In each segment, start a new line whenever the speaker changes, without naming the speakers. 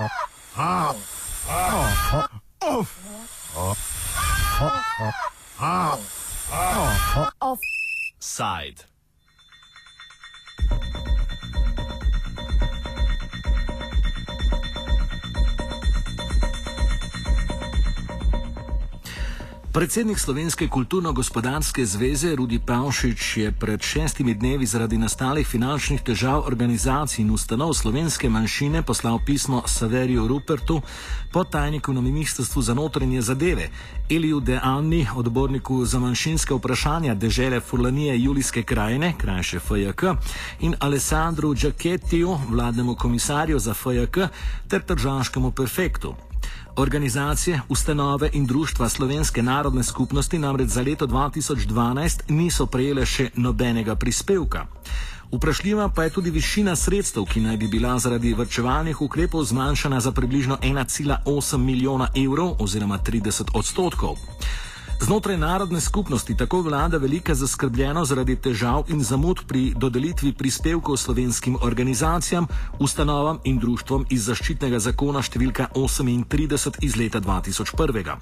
Offside. Predsednik Slovenske kulturno-gospodarske zveze Rudi Pavšič je pred šestimi dnevi zaradi nastalih finančnih težav organizacij in ustanov slovenske manjšine poslal pismo Saveriju Rupertu, podtajniku na Ministrstvu za notranje zadeve, Eliju Deanni, odborniku za manjšinske vprašanja dežele Furlanije Julijske krajine, krajše FJK, in Alessandru Giachettiju, vladnemu komisarju za FJK, ter tržanskemu prefektu. Organizacije, ustanove in društva slovenske narodne skupnosti namreč za leto 2012 niso prejele še nobenega prispevka. Vprašljiva pa je tudi višina sredstev, ki naj bi bila zaradi vrčevalnih ukrepov zmanjšana za približno 1,8 milijona evrov oziroma 30 odstotkov. Znotraj narodne skupnosti tako vlada velika zaskrbljenost zaradi težav in zamud pri dodelitvi prispevkov slovenskim organizacijam, ustanovam in društvom iz zaščitnega zakona številka 38 iz leta 2001.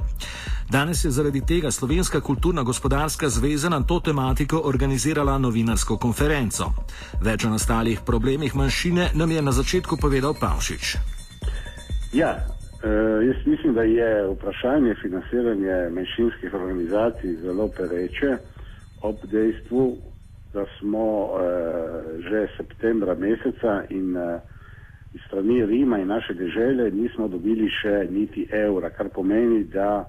Danes je zaradi tega Slovenska kulturno-gospodarska zveza na to tematiko organizirala novinarsko konferenco. Več o nastalih problemih manjšine nam je na začetku povedal Pavšič.
Ja, jaz mislim, da je vprašanje financiranja menšinskih organizacij zelo pereče. Ob dejstvu, da smo uh, že septembra meseca in uh, iz strani Rima in naše dežele nismo dobili še niti evra, kar pomeni, da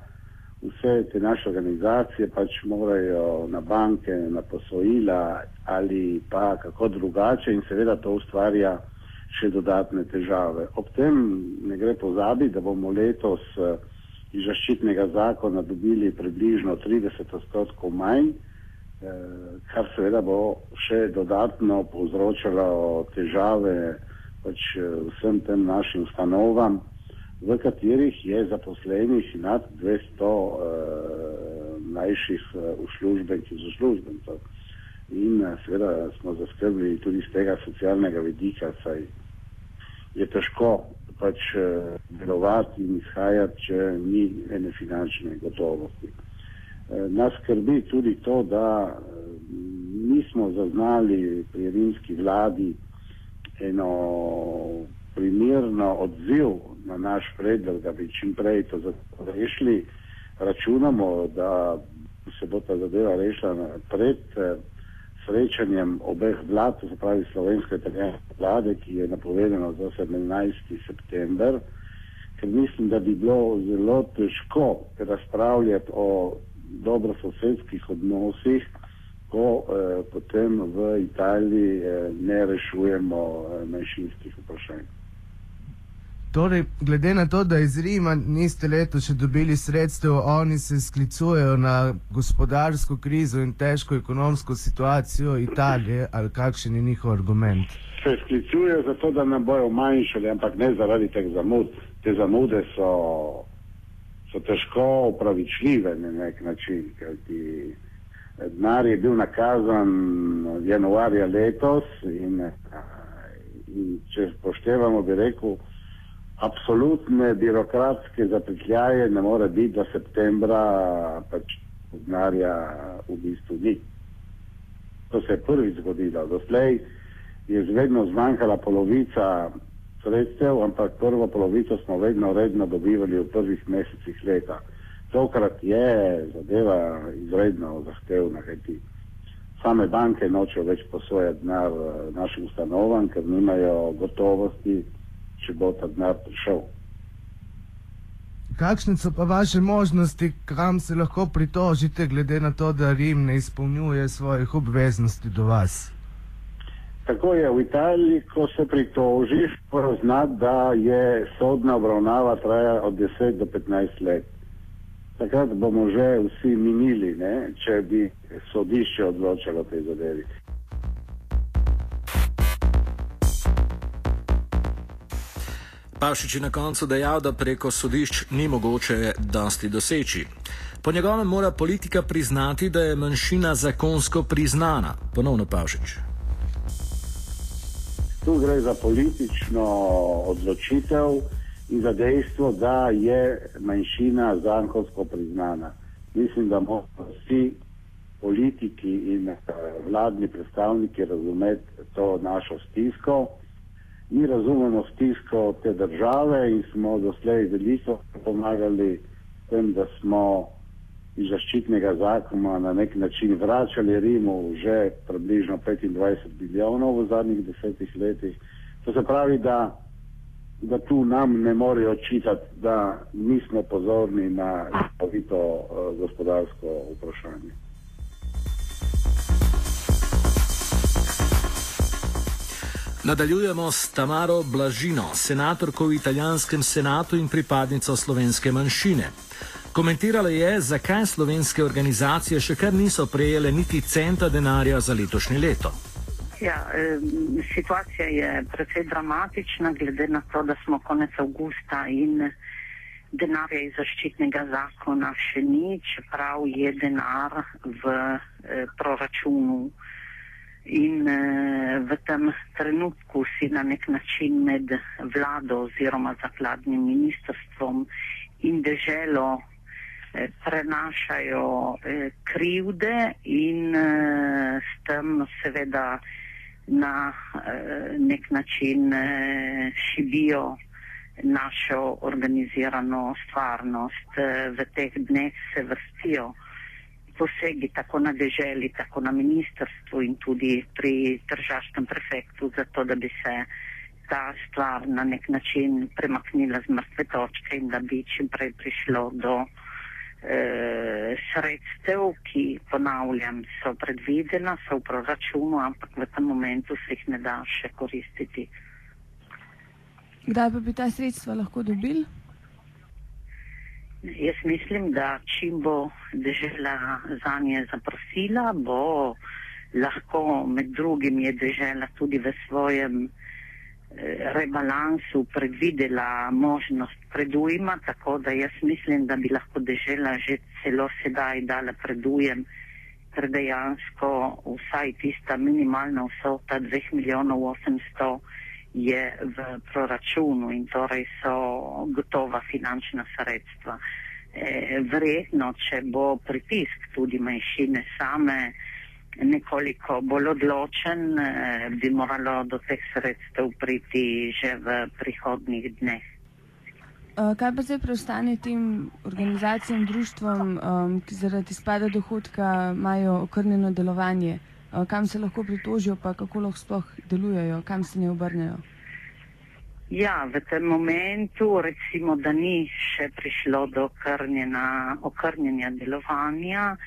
vse te naše organizacije pač morajo na banke, na posojila ali pa kako drugače in seveda to ustvarja še dodatne težave. Ob tem ne gre pozabiti, da bomo letos eh, iz zaščitnega zakona dobili približno 30 odstotkov manj, eh, kar seveda bo še dodatno povzročalo težave pač eh, vsem tem našim ustanovam, v katerih je zaposlenih nad 200 mlajših uslužbencev in uslužbencev. In seveda smo zaskrbljeni tudi z tega socialnega vidika, saj je težko pač uh, delovati in izhajati, če ni ene finančne gotovosti. Uh, nas skrbi tudi to, da uh, nismo zaznali pri rimski vladi eno primerno odziv na naš predlog, da bi čim prej to rešili. Računamo, da se bo ta zadeva rešila pred srečanjem obeh vlad, to se pravi slovenske in italijanske vlade, ki je napovedano za 17. september, ker mislim, da bi bilo zelo težko razpravljati o dobrososedskih odnosih, ko eh, potem v Italiji eh, ne rešujemo eh, manjšinskih vprašanj.
Torej, glede na to, da iz Rima niste letos še dobili sredstev, oni se sklicujejo na gospodarsko krizo in težko ekonomsko situacijo Italije, ali kakšen je njihov argument?
Se sklicujejo zato, da nam bojo manjšali, ampak ne zaradi teh zamud. Te zamude so, so težko upravičljive na nek način, kajti denar je bil nakazan januarja letos in, in če poštevamo, bi rekel, absolutne birokratske zapetljaje ne more biti, da septembra pač denarja v bistvu ni. To se je prvič zgodilo. Doslej je vedno zmanjkala polovica sredstev, ampak prvo polovico smo vedno redno dobivali v prvih mesecih leta. Tokrat je zadeva izredno zahtevna, kajti same banke nočejo več posojati denar eh, našim ustanovam, ker nimajo gotovosti, če bo ta denar prišel.
Kakšne so pa vaše možnosti, kam se lahko pritožite, glede na to, da Rim ne izpolnjuje svojih obveznosti do vas?
Tako je v Italiji, ko se pritožiš, poznati, da je sodna obravnava traja od 10 do 15 let. Takrat bomo že vsi minili, ne, če bi sodišče odločalo te zadevi.
Pavšič je na koncu dejal, da preko sodišč ni mogoče dosti doseči. Po njegovem mora politika priznati, da je manjšina zakonsko priznana. Ponovno Pavšič.
Tu gre za politično odločitev in za dejstvo, da je manjšina zankovsko priznana. Mislim, da moramo vsi politiki in uh, vladni predstavniki razumeti to našo stisko. Mi razumemo stisko te države in smo doslej veliko pomagali tem, da smo iz zaščitnega zakona na nek način vračali Rimu že približno 25 milijonov v zadnjih desetih letih. To se pravi, da, da tu nam ne morejo očitati, da nismo pozorni na izpovito uh, gospodarsko vprašanje.
Nadaljujemo s Tamaro Blažino, senatorko v italijanskem senatu in pripadnico slovenske manjšine. Komentirala je, zakaj slovenske organizacije še kar niso prejele niti centa denarja za letošnje leto.
Ja, situacija je precej dramatična, glede na to, da smo konec avgusta in denarja iz zaščitnega zakona še ni, čeprav je denar v eh, proračunu. In uh, v tem trenutku si na nek način med vlado oziroma zakladnim ministrstvom in deželo eh, prenašajo eh, krivde in eh, s tem seveda na eh, nek način eh, šibijo našo organizirano stvarnost. Eh, v teh dneh se vrstijo posegi tako na deželi, tako na ministrstvu in tudi pri državskem prefektu, zato da bi se ta stvar na nek način premaknila z mrtve točke in da bi čim prej prišlo do e, sredstev, ki, ponavljam, so predvidena, so v proračunu, ampak v tem momentu se jih ne da še koristiti.
Kdaj pa bi ta sredstva lahko dobili?
Jaz mislim, da čim bo država za nje zaprosila, bo lahko med drugim je država tudi v svojem eh, rebalansu predvidela možnost predujma, tako da jaz mislim, da bi lahko država že celo sedaj dala predujem, ker dejansko vsaj tista minimalna vsota 2 milijonov 800 je v proračunu in torej so gotova finančna sredstva. E, verjetno, če bo pritisk tudi manjšine same nekoliko bolj odločen, e, bi moralo do teh sredstev priti že v prihodnih dneh.
E, kaj pa zdaj preostane tem organizacijam, društvom, um, ki zaradi spada dohodka imajo okrnjeno delovanje? Eh, kam se lahko pritožijo, pa kako lahko sploh delujejo, kam se ne obrnejo?
Ja, v tem momentu recimo, da ni še prišlo do okrnjenja delovanja.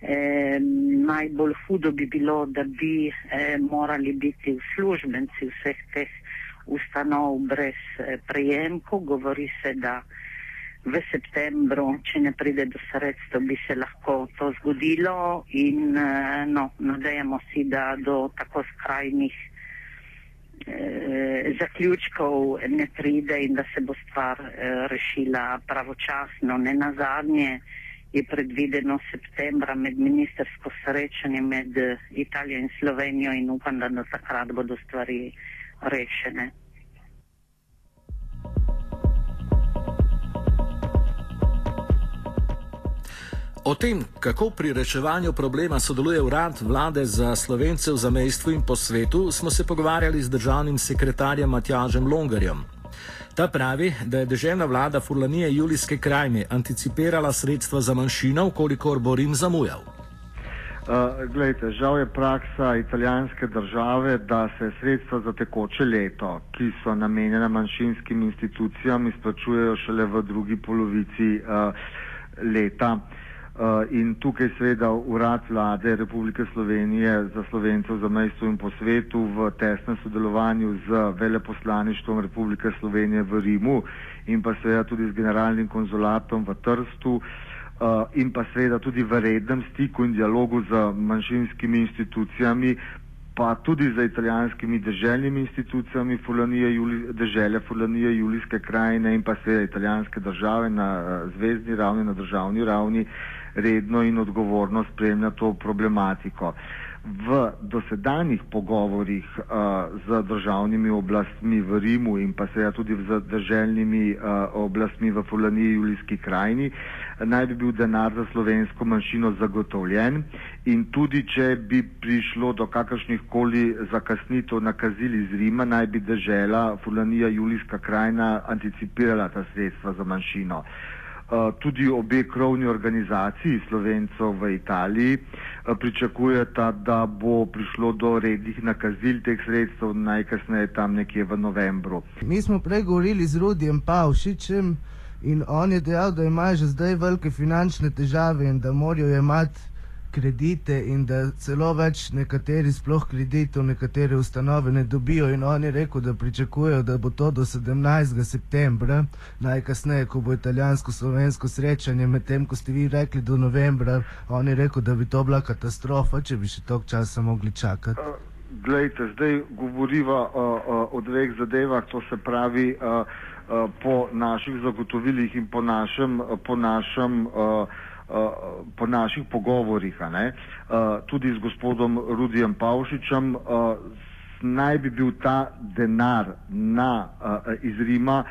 E, najbolj hudo bi bilo, da bi e, morali biti uslužbenci vseh teh ustanov brez e, prejemkov. Govori se, da v septembru, če ne pride do sredstev, bi se lahko to zgodilo in eh, no, nadejamo si, da do tako skrajnih eh, zaključkov ne pride in da se bo stvar eh, rešila pravočasno. Ne na zadnje je predvideno septembra med ministersko srečanje med eh, Italijo in Slovenijo in upam, da do takrat bodo stvari rešene.
O tem, kako pri reševanju problema sodeluje urad vlade za slovence v zamestvu in po svetu, smo se pogovarjali z državnim sekretarjem Matjažem Longarjem. Ta pravi, da je državna vlada Furlanije Julijske krajine anticipirala sredstva za manjšino, kolikor bo Rim zamujal.
Uh, glejte, žal je praksa italijanske države, da se sredstva za tekoče leto, ki so namenjena manjšinskim institucijam, izplačujejo šele v drugi polovici uh, leta. Uh, in tukaj seveda urad vlade Republike Slovenije za slovence v zamestju in po svetu v tesnem sodelovanju z veleposlaništvom Republike Slovenije v Rimu in pa seveda tudi z generalnim konzulatom v Trstu uh, in pa seveda tudi v rednem stiku in dialogu z manjšinskimi institucijami, pa tudi z italijanskimi državnimi institucijami Fulanije, Juli, države Fulanije, Julijske krajine in pa seveda italijanske države na uh, zvezdni ravni, na državni ravni, redno in odgovorno spremlja to problematiko. v dosedanjih pogovorih uh, z državnimi oblastmi v Rimu in pa seveda tudi z državnimi uh, oblastmi v Fulaniji Julijski krajini, naj bi bil denar za slovensko manjšino zagotovljen in tudi, če bi prišlo do kakršnih koli zakasnitev nakazil iz Rima, naj bi država Fulanija Julijska krajina anticipirala ta sredstva za manjšino. Eh, tudi obe krovni organizaciji slovencov v Italiji eh, pričakujeta, da bo prišlo do rednih nakazil teh sredstev najkasneje tam nekje v novembru.
Mi smo prej govorili z Rudijem Pavšičem in on je dejal, da imajo že zdaj velike finančne težave in da morajo imati kredite in da celo več nekateri sploh kreditov nekatere ustanove ne dobijo in on je rekel, da pričakujejo, da bo to do 17. septembra, najkasneje, ko bo italijansko-slovensko srečanje, medtem ko ste vi rekli do novembra, on je rekel, da bi to bila katastrofa, če bi še tok časa mogli čakati. Uh,
glejte, zdaj govoriva uh, uh, o dveh zadevah, to se pravi uh, uh, po naših zagotovilih in po našem, uh, po našem uh, po naših pogovorih, ne, tudi z gospodom Rudijem Pavšičem, naj bi bil ta denar na, iz Rima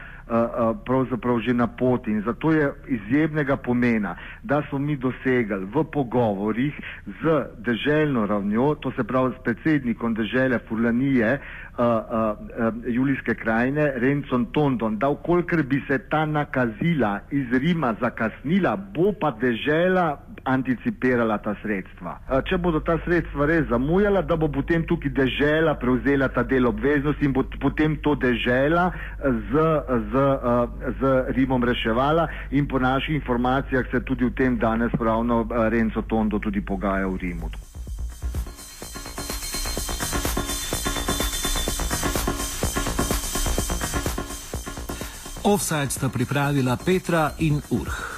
pravzaprav že na poti. In zato je izjemnega pomena, da smo mi dosegali v pogovorih z deželjno ravnjo, to se pravi s predsednikom dežele Furlanije, uh, uh, Julijske krajine, Rencon Tondon, da ukolikor bi se ta nakazila iz Rima zakasnila, bo pa dežela anticipirala ta sredstva. Če bodo ta sredstva res zamujala, da bo potem tukaj dežela prevzela ta del obveznosti in bo potem to dežela z, z, z Rimom reševala in po naših informacijah se tudi v tem danes pravno Renzo Tondo tudi pogaja v Rimu.
Offside sta pripravila Petra in Urh.